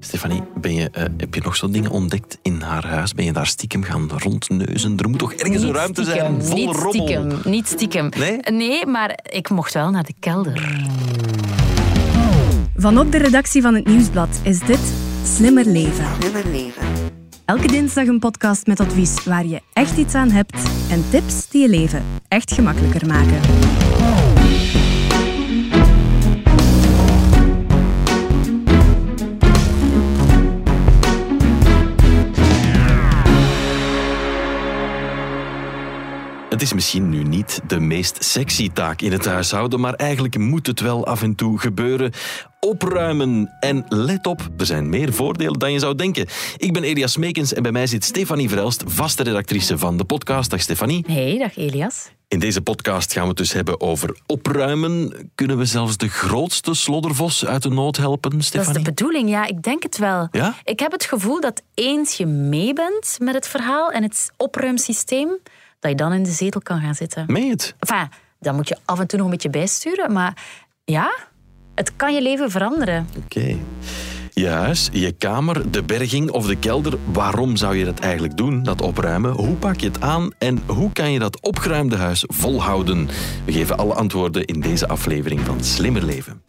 Stefanie, ben je, eh, heb je nog zo dingen ontdekt in haar huis? Ben je daar stiekem gaan rondneuzen? Er moet toch ergens een ruimte stiekem, zijn vol niet rommel? Stiekem, niet stiekem. Nee? Nee, maar ik mocht wel naar de kelder. Van op de redactie van het Nieuwsblad is dit Slimmer Leven. Elke dinsdag een podcast met advies waar je echt iets aan hebt en tips die je leven echt gemakkelijker maken. Is misschien nu niet de meest sexy taak in het huishouden, maar eigenlijk moet het wel af en toe gebeuren. Opruimen. En let op, er zijn meer voordelen dan je zou denken. Ik ben Elias Meekens en bij mij zit Stefanie Verelst, vaste redactrice van de podcast. Dag Stefanie. Hey, dag Elias. In deze podcast gaan we het dus hebben over opruimen. Kunnen we zelfs de grootste sloddervos uit de nood helpen, Dat is de Stefanie? bedoeling, ja, ik denk het wel. Ja? Ik heb het gevoel dat eens je mee bent met het verhaal en het opruimsysteem, dat je dan in de zetel kan gaan zitten. Meen het? Enfin, dan moet je af en toe nog een beetje bijsturen, maar ja, het kan je leven veranderen. Oké. Je huis, je kamer, de berging of de kelder. Waarom zou je dat eigenlijk doen, dat opruimen? Hoe pak je het aan en hoe kan je dat opgeruimde huis volhouden? We geven alle antwoorden in deze aflevering van Slimmer Leven.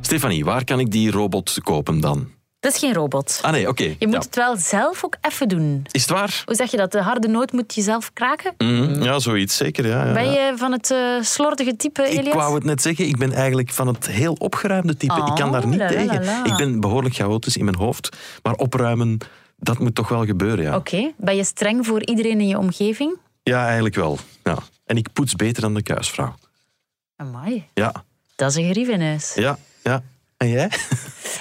Stefanie, waar kan ik die robot kopen dan? Dat is geen robot. Ah nee, oké. Je moet Ja. het wel zelf ook even doen. Is het waar? Hoe zeg je dat? De harde noot moet je zelf kraken? Mhm, Ja, zoiets zeker. Ja, ja. Ben je van het eh, slordige type, Elias? Ik wou het net zeggen, ik ben eigenlijk van het heel opgeruimde type. ik kan daar Oh, niet la, la, tegen. la. Ik ben behoorlijk chaotisch in mijn hoofd. Maar opruimen, dat moet toch wel gebeuren, ja. Oké. Ben je streng voor iedereen in je omgeving? Ja, eigenlijk wel. Ja. En ik poets beter dan de kuisvrouw. Amai, Ja, dat is een gerief in huis. ja, ja. En jij?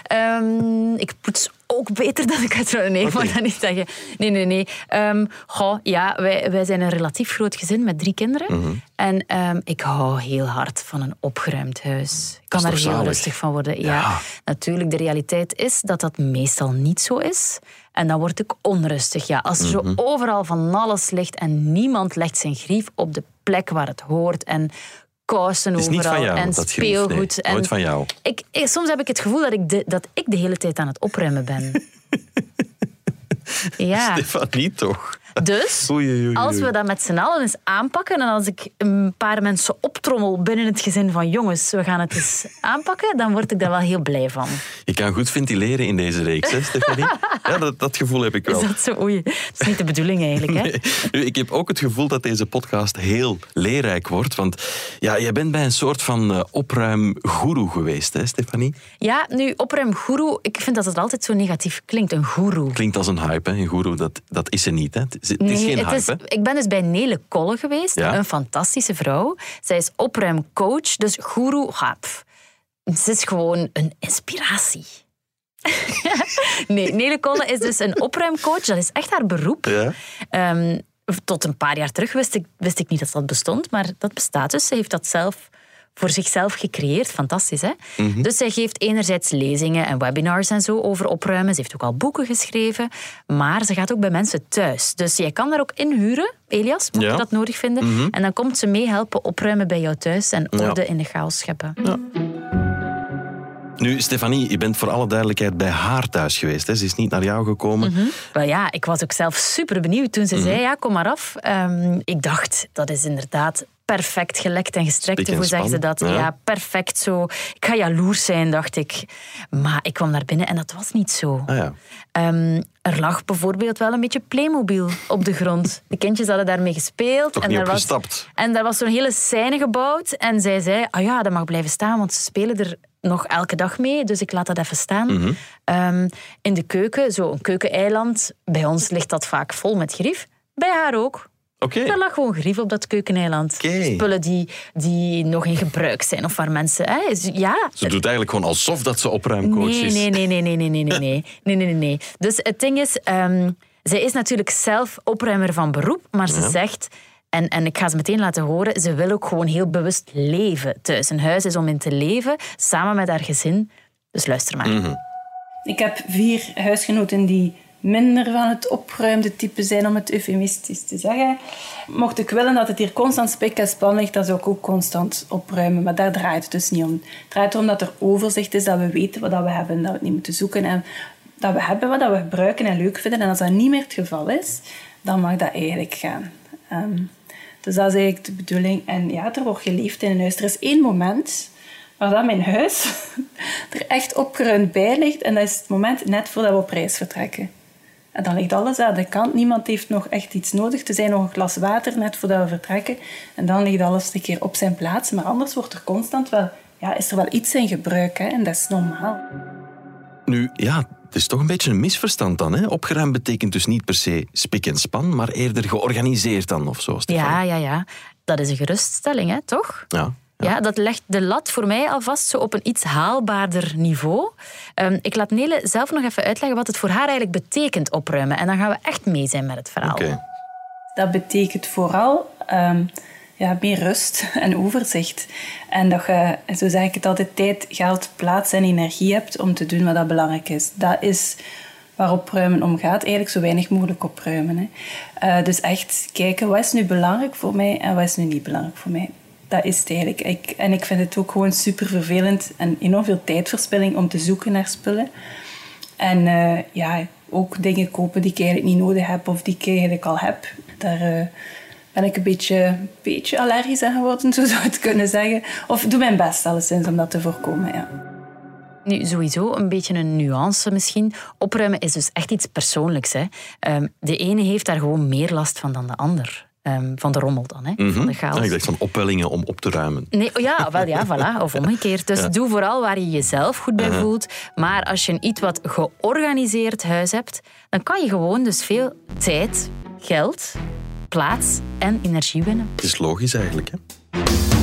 Ehm, ik poets ook beter dan ik het Nee, ik Oké. mag dat niet zeggen. Nee, nee, nee. Ehm, goh, ja, wij, wij zijn een relatief groot gezin met drie kinderen. Mhm. En ehm, ik hou heel hard van een opgeruimd huis. Ik kan daar toch heel zalig? rustig van worden. Ja. Ja. natuurlijk, de realiteit is dat dat meestal niet zo is. En dan word ik onrustig. Ja, als er Mhm. zo overal van alles ligt en niemand legt zijn grief op de plek waar het hoort en kousen is niet overal van jou, en dat grief. speelgoed. Nee, en nooit van jou. ik, ik- soms heb ik het gevoel dat ik, de, dat ik de hele tijd aan het opruimen ben. ja, Stefanie, toch? Dus Oei, oei, oei, als we dat met z'n allen eens aanpakken en als ik een paar mensen optrommel binnen het gezin van jongens, we gaan het eens aanpakken, dan word ik daar wel heel blij van. Je kan goed ventileren in deze reeks, hè, Stefanie? Ja, dat, dat gevoel heb ik wel. Is dat zo? Oei, dat is niet de bedoeling eigenlijk. Hè? Nee. Nu, ik heb ook het gevoel dat deze podcast heel leerrijk wordt. Want ja, je bent bij een soort van eh, opruimgoeroe geweest, hè, Stefanie? Ja, nu opruimgoeroe, ik vind dat het altijd zo negatief klinkt, een goeroe. Klinkt als een hype, hè? Een goeroe, dat, dat is ze niet. Hè? Het is, het is geen hype, is, hè? ik ben dus bij Nele Kolle geweest, Ja. een fantastische vrouw. Zij is opruimcoach, dus goeroe, ha, pff. Ze is gewoon een inspiratie. nee, Nele Kolle is dus een opruimcoach, dat is echt haar beroep. Ja. Ehm, tot een paar jaar terug wist ik, wist ik niet dat dat bestond, maar dat bestaat dus. Ze heeft dat zelf voor zichzelf gecreëerd. Fantastisch, hè? Mhm. Dus zij geeft enerzijds lezingen en webinars en zo over opruimen. Ze heeft ook al boeken geschreven, maar ze gaat ook bij mensen thuis. Dus jij kan daar ook inhuren, Elias, mocht Ja. je dat nodig vinden. En dan komt ze mee helpen opruimen bij jou thuis en Ja. orde in de chaos scheppen. Nu, Stefanie, je bent voor alle duidelijkheid bij haar thuis geweest. Hè? Ze is niet naar jou gekomen. Wel ja, ik was ook zelf super benieuwd toen ze Mhm. zei, ja, kom maar af. Ehm, ik dacht, dat is inderdaad perfect gelekt en gestrekt. Hoe zeggen ze dat? ja. Ja. perfect zo. Ik ga jaloers zijn, dacht ik. Maar ik kwam naar binnen en dat was niet zo. Ah ja. Ehm, er lag bijvoorbeeld wel een beetje Playmobil op de grond. De kindjes hadden daarmee gespeeld. Toch en daar was, en daar was zo'n hele scène gebouwd. En zij zei, ah ja, dat mag blijven staan, want ze spelen er nog elke dag mee. Dus ik laat dat even staan. Mhm. Ehm, in de keuken, zo'n keukeneiland. Bij ons ligt dat vaak vol met grief. Bij haar ook. Oké. Er lag gewoon grief op dat keukeneiland. Spullen die, die nog in gebruik zijn. Of waar mensen... Hè, is- ja, Ze doet eigenlijk gewoon alsof dat ze opruimcoach Nee, is. nee, nee, nee, nee, nee, nee, nee, nee, nee, nee, nee, nee. Dus het ding is, ehm, zij is natuurlijk zelf opruimer van beroep, maar ze zegt, en, en ik ga ze meteen laten horen, ze wil ook gewoon heel bewust leven thuis. Een huis is om in te leven, samen met haar gezin. Dus luister maar. Mhm. Ik heb vier huisgenoten die minder van het opgeruimde type zijn, om het eufemistisch te zeggen. Mocht ik willen dat het hier constant spik en span ligt, dan zou ik ook constant opruimen. Maar daar draait het dus niet om. Het draait erom dat er overzicht is, dat we weten wat we hebben, dat we het niet moeten zoeken. En dat we hebben wat we gebruiken en leuk vinden. En als dat niet meer het geval is, dan mag dat eigenlijk gaan. Ehm, dus dat is eigenlijk de bedoeling. En ja, er wordt geleefd in een huis. Er is één moment waar dat mijn huis er echt opgeruimd bij ligt. En dat is het moment net voordat we op reis vertrekken. En dan ligt alles aan de kant. Niemand heeft nog echt iets nodig. te zijn nog een glas water net voordat we vertrekken. En dan ligt alles een keer op zijn plaats. Maar anders wordt er constant wel... Ja, is er wel iets in gebruik. Hè? En dat is normaal. Nu, ja, het is toch een beetje een misverstand dan. Hè? Opgeruimd betekent dus niet per se spik en span, maar eerder georganiseerd dan of zo. Ja, ja, ja. Dat is een geruststelling, hè, toch? Ja. Ja. dat legt de lat voor mij alvast zo op een iets haalbaarder niveau. Um, ik laat Nele zelf nog even uitleggen wat het voor haar eigenlijk betekent opruimen. En dan gaan we echt mee zijn met het verhaal. Okay. Dat betekent vooral um, ja, meer rust en overzicht. En dat je, zo zeg ik het altijd, tijd, geld, plaats en energie hebt om te doen wat dat belangrijk is. Dat is waar opruimen om gaat. Eigenlijk zo weinig mogelijk opruimen. Hè. Uh, dus echt kijken, wat is nu belangrijk voor mij en wat is nu niet belangrijk voor mij dat is het eigenlijk. Ik, en ik vind het ook gewoon super vervelend en enorm veel tijdverspilling om te zoeken naar spullen. En uh, ja, ook dingen kopen die ik eigenlijk niet nodig heb of die ik eigenlijk al heb. Daar uh, ben ik een beetje, beetje allergisch aan geworden, zo zou het kunnen zeggen. Of doe mijn best alleszins om dat te voorkomen, ja. Nu, sowieso een beetje een nuance misschien. Opruimen is dus echt iets persoonlijks. Hè. Um, de ene heeft daar gewoon meer last van dan de ander. Um, van de rommel dan, hè, mm -hmm. van de chaos. Ja, ik dacht van opwellingen om op te ruimen. Nee, oh ja, wel ja, voilà, of omgekeerd. Dus ja. doe vooral waar je jezelf goed bij uh -huh. voelt. Maar als je een iets wat georganiseerd huis hebt, dan kan je gewoon dus veel tijd, geld, plaats en energie winnen. Het is logisch eigenlijk, hè?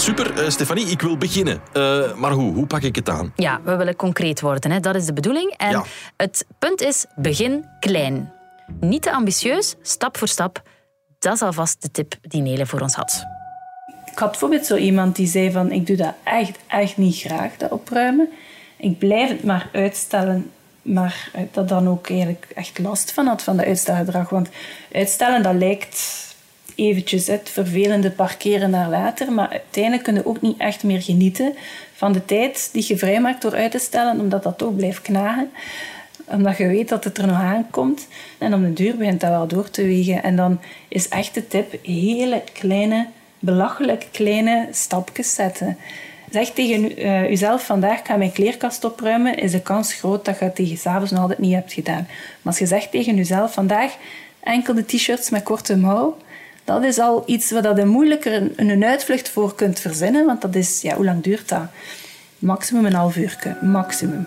Super, uh, Stefanie, ik wil beginnen. Uh, maar hoe? Hoe pak ik het aan? Ja, we willen concreet worden. Hè? Dat is de bedoeling. En ja. het punt is, begin klein. Niet te ambitieus, stap voor stap. Dat is alvast de tip die Nele voor ons had. Ik had bijvoorbeeld zo iemand die zei van... Ik doe dat echt, echt niet graag, dat opruimen. Ik blijf het maar uitstellen maar dat dan ook eigenlijk echt last van had, van dat uitstelgedrag. Want uitstellen, dat lijkt eventjes het vervelende parkeren naar later. Maar uiteindelijk kun je ook niet echt meer genieten van de tijd die je vrijmaakt door uit te stellen, omdat dat toch blijft knagen. Omdat je weet dat het er nog aankomt. En om de duur begint dat wel door te wegen. En dan is echt de tip hele kleine, belachelijk kleine stapjes zetten. Zeg tegen uh, jezelf vandaag, ik ga mijn kleerkast opruimen, is de kans groot dat je het tegen s'avonds nog altijd niet hebt gedaan. Maar als je zegt tegen jezelf vandaag, enkel de t-shirts met korte mouw, dat is al iets waar je moeilijker een, een uitvlucht voor kunt verzinnen. Want dat is, ja, hoe lang duurt dat? Maximum een half uur. Maximum.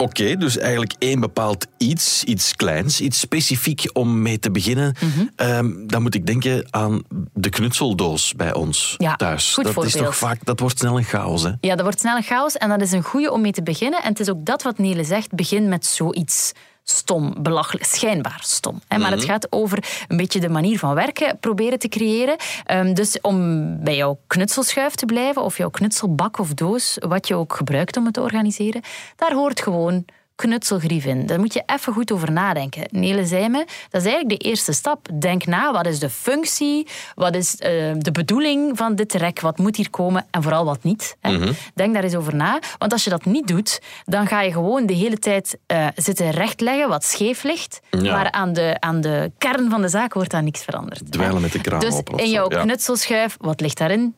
Oké, okay, dus eigenlijk één bepaald iets, iets kleins, iets specifiek om mee te beginnen. Mm -hmm. um, dan moet ik denken aan de knutseldoos bij ons ja, thuis. Goed dat voorbeeld. is toch vaak, dat wordt snel een chaos, hè? Ja, dat wordt snel een chaos en dat is een goede om mee te beginnen. En het is ook dat wat Nele zegt, begin met zoiets stom, belachelijk, schijnbaar stom. Hè? Maar het gaat over een beetje de manier van werken proberen te creëren. Um, dus om bij jouw knutselschuif te blijven, of jouw knutselbak of doos, wat je ook gebruikt om het te organiseren, daar hoort gewoon knutselgrief in. Daar moet je even goed over nadenken. Nele zei me, dat is eigenlijk de eerste stap. Denk na, wat is de functie? Wat is uh, de bedoeling van dit rek? Wat moet hier komen? En vooral wat niet. Hè? Mm -hmm. Denk daar eens over na. Want als je dat niet doet, dan ga je gewoon de hele tijd uh, zitten rechtleggen wat scheef ligt. Ja. Maar aan de, aan de kern van de zaak wordt daar niks veranderd. Dweilen met de kraan Dus in jouw knutselschuif, wat ligt daarin?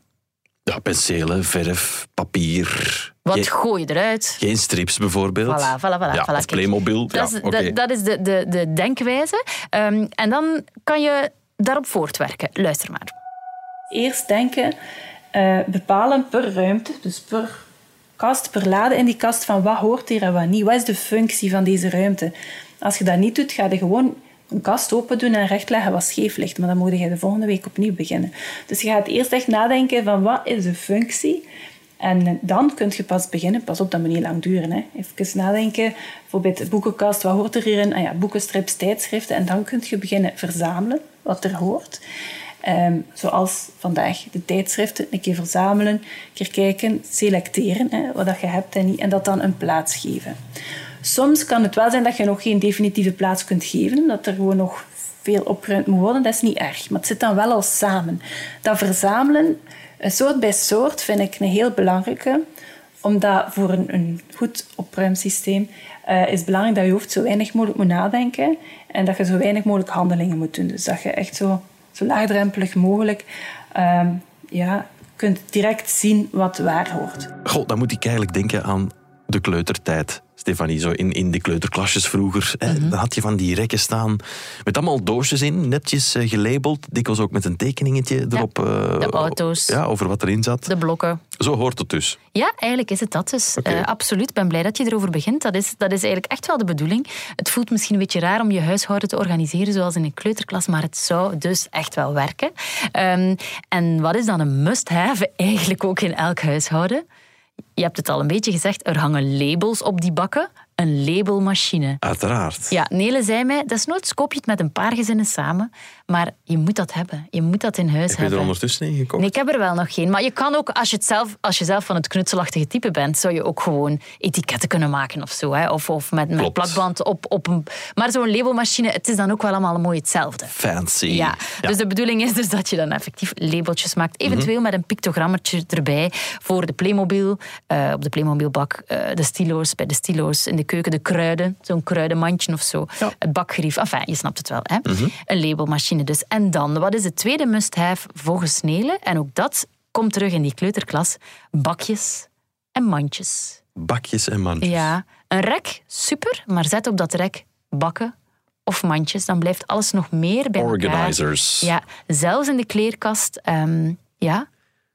Ja, penselen, verf, papier. Wat Geen, gooi je eruit? Geen strips bijvoorbeeld. Voilà, voilà, voilà. Ja, voilà. Of Playmobil. Dat, ja, is, okay. dat, dat is de, de, de denkwijze. Um, en dan kan je daarop voortwerken. Luister maar. Eerst denken, uh, bepalen per ruimte, dus per kast, per lade in die kast, van wat hoort hier en wat niet. Wat is de functie van deze ruimte? Als je dat niet doet, ga je gewoon een kast open doen en rechtleggen wat scheef ligt. Maar dan moet je de volgende week opnieuw beginnen. Dus je gaat eerst echt nadenken van wat is de functie. En dan kun je pas beginnen. Pas op, dat moet niet lang duren. Hè. Even nadenken. Bijvoorbeeld boekenkast, wat hoort er hierin? Ah ja, boeken, strips, tijdschriften. En dan kun je beginnen verzamelen. wat er hoort. Ehm, zoals vandaag de tijdschriften, een keer verzamelen, een keer kijken, selecteren hè, wat dat je hebt en niet, en dat dan een plaats geven. Soms kan het wel zijn dat je nog geen definitieve plaats kunt geven, dat er gewoon nog veel opgeruimd moet worden. Dat is niet erg, maar het zit dan wel al samen. Dat verzamelen, soort bij soort, vind ik een heel belangrijke, omdat voor een, goed opruimsysteem uh, is belangrijk dat je hoofd zo weinig mogelijk moet nadenken en dat je zo weinig mogelijk handelingen moet doen. Dus dat je echt zo, zo laagdrempelig mogelijk uh, ja, kunt direct zien wat waar hoort. Goh, dan moet ik eigenlijk denken aan de kleutertijd. Stefanie, zo in, in de kleuterklasjes vroeger. Mhm. Dan had je van die rekken staan met allemaal doosjes in, netjes uh, gelabeld. Dikwijls ook met een tekeningetje erop. Uh, de auto's. Ja, over wat erin zat. De blokken. Zo hoort het dus. Ja, eigenlijk is het dat dus. Okay. Uh, absoluut. Ik ben blij dat je erover begint. Dat is, dat is eigenlijk echt wel de bedoeling. Het voelt misschien een beetje raar om je huishouden te organiseren zoals in een kleuterklas, maar het zou dus echt wel werken. Um, en wat is dan een must-have eigenlijk ook in elk huishouden? Je hebt het al een beetje gezegd, er hangen labels op die bakken een labelmachine. Uiteraard. Ja, Nele zei mij, desnoods koop je het met een paar gezinnen samen, maar je moet dat hebben. Je moet dat in huis heb hebben. Heb je er ondertussen in gekocht? Nee, ik heb er wel nog geen. Maar je kan ook, als je, het zelf, als je zelf van het knutselachtige type bent, zou je ook gewoon etiketten kunnen maken of zo. Hè? Of, of met, met plakband op, op een... Maar zo'n labelmachine, het is dan ook wel allemaal mooi hetzelfde. Fancy. Ja. Dus de bedoeling is dus dat je dan effectief labeltjes maakt. Eventueel mhm. met een pictogrammetje erbij voor de Playmobil, uh, op de Playmobilbak, uh, de stilo's, bij de stilo's in de keuken, de kruiden, zo'n kruidenmandje of zo, het bakgerief, enfin, je snapt het wel. Hè? Mhm. Een labelmachine dus. En dan, wat is het tweede must-have volgens Nelen? En ook dat komt terug in die kleuterklas, bakjes en mandjes. Bakjes en mandjes. Ja, een rek, super, maar zet op dat rek bakken of mandjes, dan blijft alles nog meer bij Organizers. Ja, zelfs in de kleerkast, um, ja,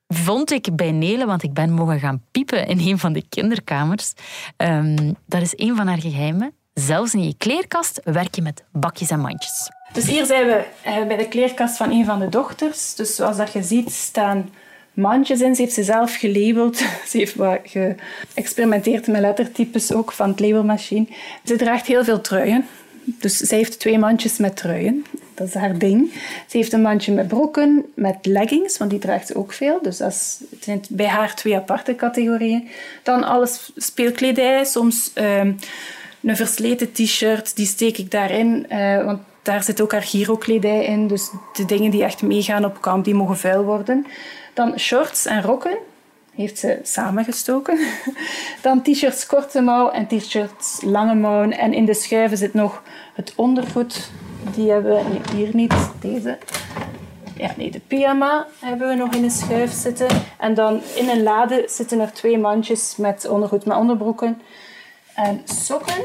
vond ik bij Nele, want ik ben mogen gaan piepen in een van de kinderkamers. Um, dat is een van haar geheimen. Zelfs in je kleerkast werk je met bakjes en mandjes. Dus hier zijn we eh, bij de kleerkast van een van de dochters. Dus zoals dat je ziet staan mandjes in. Ze heeft ze zelf gelabeld. Ze heeft wat geëxperimenteerd met lettertypes ook van het labelmachine. Ze draagt heel veel truien. Dus zij heeft twee mandjes met truien. Dat is haar ding. Ze heeft een mandje met broeken, met leggings, want die draagt ze ook veel. Dus dat het zijn bij haar twee aparte categorieën. Dan alles speelkledij, soms ehm, een versleten t-shirt, die steek ik daarin. Uh, want daar zit ook haar giro-kledij in. Dus de dingen die echt meegaan op kamp, die mogen vuil worden. Dan shorts en rokken heeft ze samengestoken. Dan t-shirts korte mouw en t-shirts lange mouw. En in de schuiven zit nog het ondergoed. Die hebben we hier niet, deze. Ja, nee, de pyjama hebben we nog in de schuif zitten. En dan in een lade zitten er twee mandjes met ondergoed, met onderbroeken. En sokken.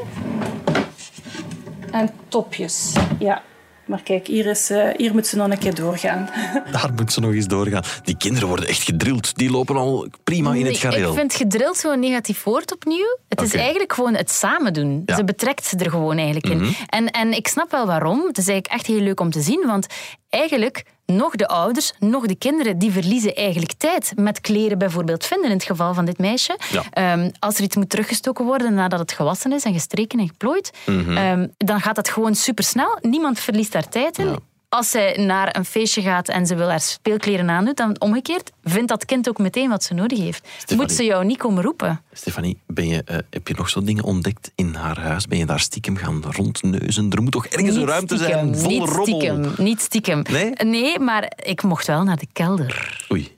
En topjes. Ja, maar kijk, hier, is, uh, hier moet ze nog een keer doorgaan. Daar moet ze nog eens doorgaan. Die kinderen worden echt gedrild. Die lopen al prima in het gareel. Ik vind gedrild zo'n negatief woord opnieuw. Het is eigenlijk gewoon het samen doen. Ze betrekt ze er gewoon eigenlijk in. Mhm. En, en ik snap wel waarom. Het is eigenlijk echt heel leuk om te zien. Want eigenlijk nog de ouders, nog de kinderen, die verliezen eigenlijk tijd met kleren bijvoorbeeld vinden in het geval van dit meisje. Ehm, als er iets moet teruggestoken worden nadat het gewassen is en gestreken en geplooid, mhm. ehm, dan gaat dat gewoon supersnel. Niemand verliest daar tijd in als zij naar een feestje gaat en ze wil haar speelkleren aandoen, dan omgekeerd vindt dat kind ook meteen wat ze nodig heeft. Moet ze jou niet komen roepen. Stefanie, ben je, uh, heb je nog zo dingen ontdekt in haar huis? Ben je daar stiekem gaan rondneuzen? Er moet toch ergens een ruimte zijn vol niet rommel? Stiekem, niet stiekem. Nee? Nee, maar ik mocht wel naar de kelder. Oei.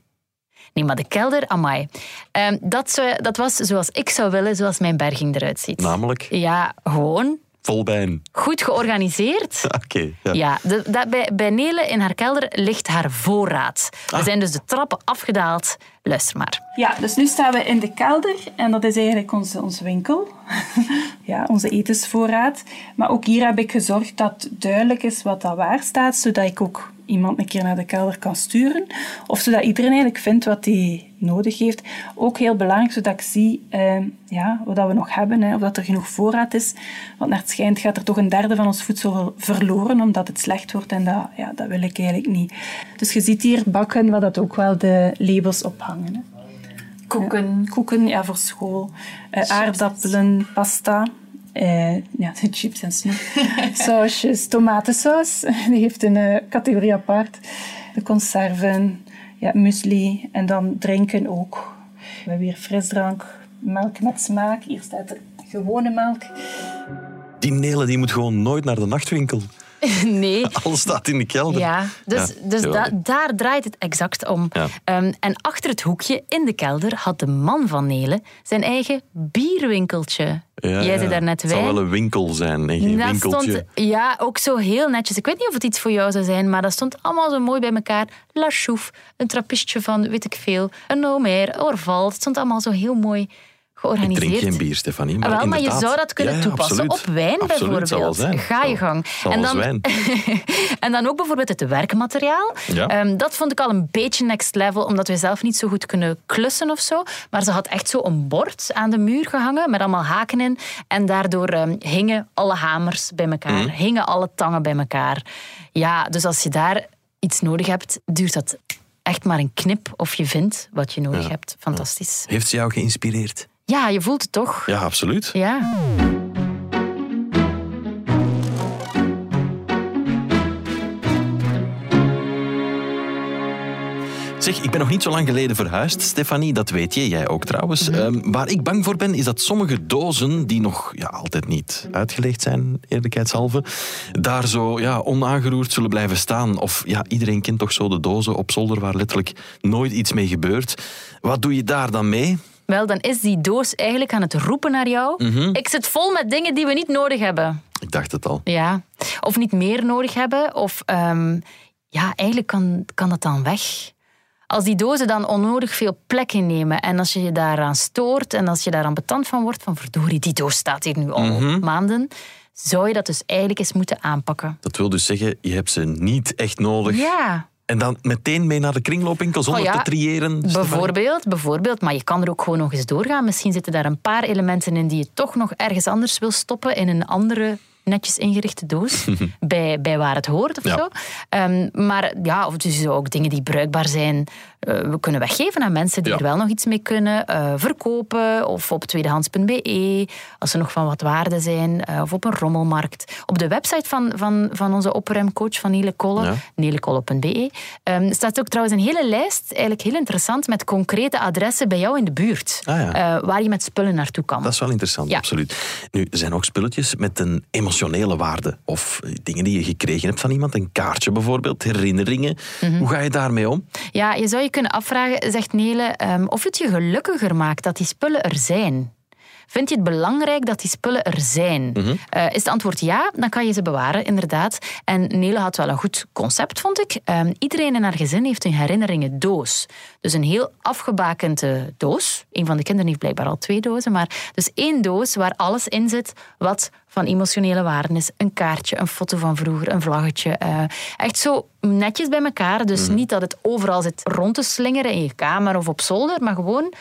Nee, maar de kelder, amai. Um, dat, dat was zoals ik zou willen, zoals mijn berging eruit ziet. Namelijk? Ja, gewoon Volbijn. Goed georganiseerd. Oké. ja, ja de, dat, bij, bij Nele in haar kelder ligt haar voorraad. We ah. zijn dus de trappen afgedaald. Luister maar. Ja, dus nu staan we in de kelder en dat is eigenlijk onze, onze winkel. ja, onze etensvoorraad. Maar ook hier heb ik gezorgd dat duidelijk is wat dat waar staat, zodat ik ook iemand een keer naar de kelder kan sturen. Of zodat iedereen eigenlijk vindt wat hij nodig heeft. Ook heel belangrijk, zodat ik zie uh, ja, wat we nog hebben, hè, of dat er genoeg voorraad is. Want naar het schijnt gaat er toch een derde van ons voedsel verloren, omdat het slecht wordt. En dat, ja, dat wil ik eigenlijk niet. Dus je ziet hier bakken, waar dat ook wel de labels ophangen. Hè. Koeken. koeken, ja, voor school. Uh, aardappelen, pasta. Eh, ja, de chips en snoep. Sausjes, tomatensaus, die heeft een uh, categorie apart. De conserven, ja, muesli en dan drinken ook. We hebben frisdrank, melk met smaak. Hier staat gewone melk. Die Nele die moet gewoon nooit naar de nachtwinkel. Nee. Alles staat in de kelder. Ja, dus, dus da, daar draait het exact om. Um, en achter het hoekje in de kelder had de man van Nele zijn eigen bierwinkeltje. Ja, Jij zei daar net Het zou wel een winkel zijn, een dat winkeltje. Stond, ja, ook zo heel netjes. Ik weet niet of het iets voor jou zou zijn, maar dat stond allemaal zo mooi bij elkaar. La Chouffe, een trappistje van weet ik veel, een Omer, Orval. Het stond allemaal zo heel mooi georganiseerd. Ik drink geen bier, Stefanie. Maar, Ah, wel, maar je zou dat kunnen Ja, toepassen absoluut. op wijn Absoluut, bijvoorbeeld. zijn. Ga je gang. zal en, dan, wijn. en dan ook bijvoorbeeld het werkmateriaal. Ja. Ehm, dat vond ik al een beetje next level, omdat we zelf niet zo goed kunnen klussen of zo. Maar ze had echt zo een bord aan de muur gehangen met allemaal haken in. En daardoor ehm, hingen alle hamers bij elkaar, Mhm. hingen alle tangen bij elkaar. Ja, dus als je daar iets nodig hebt, duurt dat echt maar een knip of je vindt wat je nodig Ja. hebt. Fantastisch. Heeft ze jou geïnspireerd? Ja, je voelt het toch? Ja, absoluut. Ja. Zeg, ik ben nog niet zo lang geleden verhuisd, Stefanie. Dat weet je, jij ook trouwens. Ehm, waar ik bang voor ben, is dat sommige dozen, die nog ja, altijd niet uitgelegd zijn, eerlijkheidshalve, daar zo ja, onaangeroerd zullen blijven staan. Of ja, iedereen kent toch zo de dozen op zolder waar letterlijk nooit iets mee gebeurt. Wat doe je daar dan mee? Wel, dan is die doos eigenlijk aan het roepen naar jou. Ik zit vol met dingen die we niet nodig hebben. Ik dacht het al. Ja. Of niet meer nodig hebben. Of ehm, ja, eigenlijk kan, kan dat dan weg. Als die dozen dan onnodig veel plek innemen en als je je daaraan stoort en als je daaraan betand van wordt, van verdorie, die doos staat hier nu al maanden, zou je dat dus eigenlijk eens moeten aanpakken. Dat wil dus zeggen, je hebt ze niet echt nodig. Ja, En dan meteen mee naar de kringloopwinkel zonder Oh ja, te triëren. Stefanie? Bijvoorbeeld, bijvoorbeeld, maar je kan er ook gewoon nog eens doorgaan. Misschien zitten daar een paar elementen in die je toch nog ergens anders wil stoppen in een andere netjes ingerichte doos, bij, bij waar het hoort of Ja. zo. Ehm, maar ja, of dus ook dingen die bruikbaar zijn, we kunnen weggeven aan mensen die Ja. er wel nog iets mee kunnen. eh, verkopen of op tweedehands.be, als ze nog van wat waarde zijn, eh, of op een rommelmarkt. Op de website van, van, van onze opruimcoach van Nele Kolle, Ja. nelekolle.be, ehm, staat ook trouwens een hele lijst, eigenlijk heel interessant, met concrete adressen bij jou in de buurt. Ah ja. eh, waar je met spullen naartoe kan. Dat is wel interessant, absoluut. Nu, er zijn ook spulletjes met een emotionele waarde. Of eh, dingen die je gekregen hebt van iemand. Een kaartje bijvoorbeeld, herinneringen. Mhm. Hoe ga je daarmee om? Ja, je zou je kunnen afvragen, zegt Nele, ehm, of het je gelukkiger maakt dat die spullen er zijn. Vind je het belangrijk dat die spullen er zijn? Mhm. Eh, is het antwoord ja, dan kan je ze bewaren, inderdaad. En Nele had wel een goed concept, vond ik. Ehm, iedereen in haar gezin heeft een herinneringen doos. Dus een heel afgebakende doos. Een van de kinderen heeft blijkbaar al twee dozen. Maar dus één doos waar alles in zit wat van emotionele waarde is. Een kaartje, een foto van vroeger, een vlaggetje. eh, echt zo netjes bij elkaar. Dus Mhm. niet dat het overal zit rond te slingeren in je kamer of op zolder, maar gewoon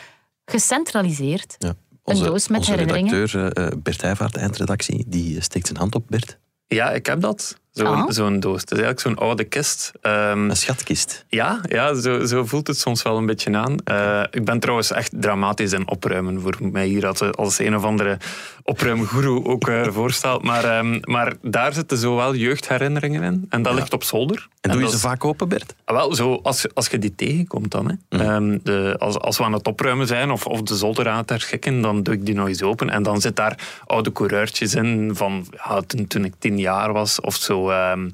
gecentraliseerd. Ja. Een doos met onze redacteur eh, Bert Heijvaart, eindredactie, die steekt zijn hand op. Bert, Ja, ik heb dat. Zo'n Oh. zo'n doos. Het is eigenlijk zo'n oude kist. Ehm, een schatkist. ja, ja zo, zo voelt het soms wel een beetje aan. Eh, ik ben trouwens echt dramatisch in opruimen. Voor mij hier als, als een of andere opruimgoeroe ook eh, voorstelt. Maar, ehm, maar daar zitten zowel jeugdherinneringen in. En dat Ja. ligt op zolder. En doe je ze is- vaak open, Bert? Ah, Wel, zo, als, als je die tegenkomt dan. Hè. Ehm, de, als, als we aan het opruimen zijn of, of de zolder aan het herschikken, dan doe ik die nog eens open. En dan zit daar oude coureurtjes in van ja, toen, toen ik tien jaar was. Of zo ehm,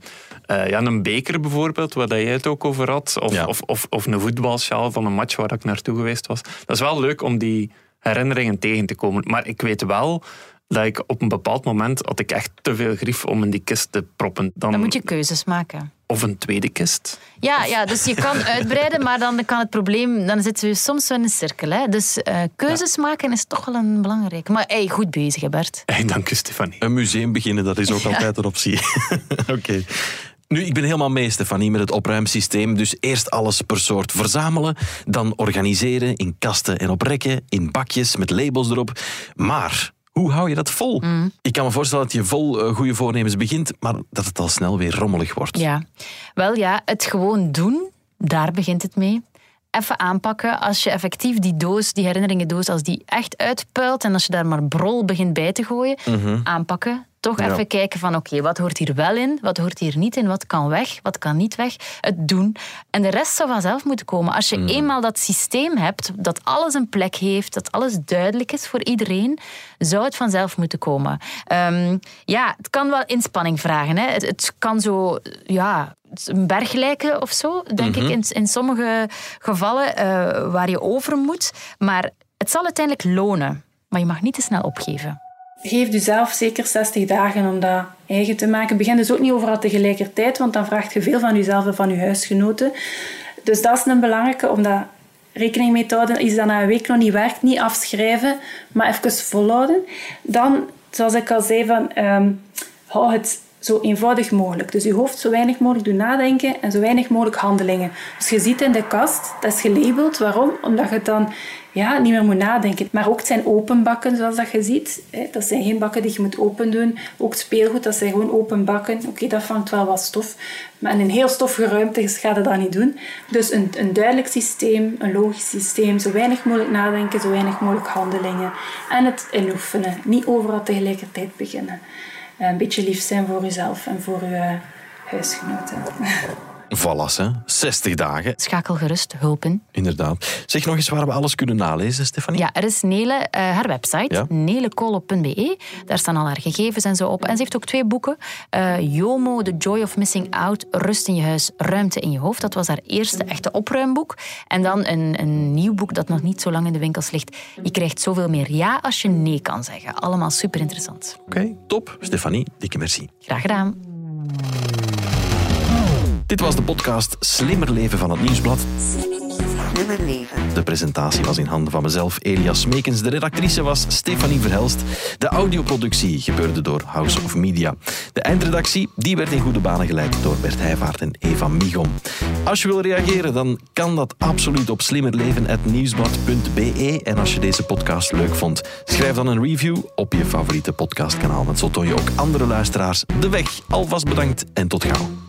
eh, ja, een beker bijvoorbeeld, waar dat jij het ook over had. Of, Ja. of, of, of een voetbalsjaal van een match waar ik naartoe geweest was. Dat is wel leuk om die herinneringen tegen te komen. Maar ik weet wel dat ik op een bepaald moment had ik echt te veel grief om in die kist te proppen. Dan, Dan moet je keuzes maken. Of een tweede kist. Ja, ja, dus je kan uitbreiden, maar dan kan het probleem... Dan zitten we soms wel in een cirkel. Hè? Dus eh, keuzes maken is toch wel een belangrijke. Maar hey, goed bezig, hè, Bert. Hey, dank u, Stefanie. Een museum beginnen, dat is ook altijd een optie. Oké. Nu, ik ben helemaal mee, Stefanie, met het opruimsysteem. Dus eerst alles per soort verzamelen, dan organiseren in kasten en op rekken, in bakjes met labels erop. Maar hoe hou je dat vol? Ik kan me voorstellen dat je vol eh, goede voornemens begint, maar dat het al snel weer rommelig wordt. Ja, wel ja, het gewoon doen, daar begint het mee. even aanpakken. Als je effectief die doos, die herinneringendoos, als die echt uitpuilt en als je daar maar brol begint bij te gooien, Mhm. aanpakken. Toch even kijken van oké, wat hoort hier wel in, wat hoort hier niet in, wat kan weg, wat kan niet weg. Het doen. En de rest zou vanzelf moeten komen. Als je Mhm. eenmaal dat systeem hebt, dat alles een plek heeft, dat alles duidelijk is voor iedereen, zou het vanzelf moeten komen. Ehm, ja, het kan wel inspanning vragen. Hè. Het, het kan zo, ja, een berg lijken of zo, denk Mhm. ik, in, in sommige gevallen eh, waar je over moet. Maar het zal uiteindelijk lonen. Maar je mag niet te snel opgeven. Geef jezelf zeker 60 dagen om dat eigen te maken. Begin dus ook niet overal tegelijkertijd, want dan vraagt je veel van jezelf en van je huisgenoten. Dus dat is een belangrijke om daar rekening mee te houden. Iets dat na een week nog niet werkt, niet afschrijven, maar even volhouden. Dan, zoals ik al zei, van, ehm, hou het zo eenvoudig mogelijk. Dus je hoofd zo weinig mogelijk doen nadenken en zo weinig mogelijk handelingen. Dus je ziet in de kast, dat is gelabeld. Waarom? Omdat je dan ja, niet meer moet nadenken. Maar ook het zijn open bakken, zoals dat je ziet. Dat zijn geen bakken die je moet open doen. Ook het speelgoed, dat zijn gewoon open bakken. Oké, dat vangt wel wat stof. Maar in een heel stoffige ruimte ga je dat niet doen. Dus een, een duidelijk systeem, een logisch systeem. Zo weinig mogelijk nadenken, zo weinig mogelijk handelingen. En het inoefenen. Niet overal tegelijkertijd beginnen. Een beetje lief zijn voor jezelf en voor je huisgenoten. Hè. 60 dagen. Schakel gerust hulp in. Inderdaad. Zeg nog eens waar we alles kunnen nalezen, Stefanie. Ja, er is Nele, eh, haar website, Ja. nelekoolop.be. Daar staan al haar gegevens en zo op. En ze heeft ook twee boeken. Eh, Jomo, The Joy of Missing Out, Rust in je huis, Ruimte in je hoofd. Dat was haar eerste echte opruimboek. En dan een, een nieuw boek dat nog niet zo lang in de winkels ligt. Je krijgt zoveel meer ja als je nee kan zeggen. Allemaal super interessant. Oké, top. Stefanie, dikke merci. Graag gedaan. Dit was de podcast Slimmer Leven van het Nieuwsblad. Slimmer leven. De presentatie was in handen van mezelf, Elias Smekens. De redactrice was Stefanie Verhelst. De audioproductie gebeurde door House of Media. De eindredactie die werd in goede banen geleid door Bert Heijvaart en Eva Migon. Als je wil reageren, dan kan dat absoluut op slimmerleven.nieuwsblad.be. En als je deze podcast leuk vond, schrijf dan een review op je favoriete podcastkanaal. Want zo toon je ook andere luisteraars de weg. Alvast bedankt en tot gauw.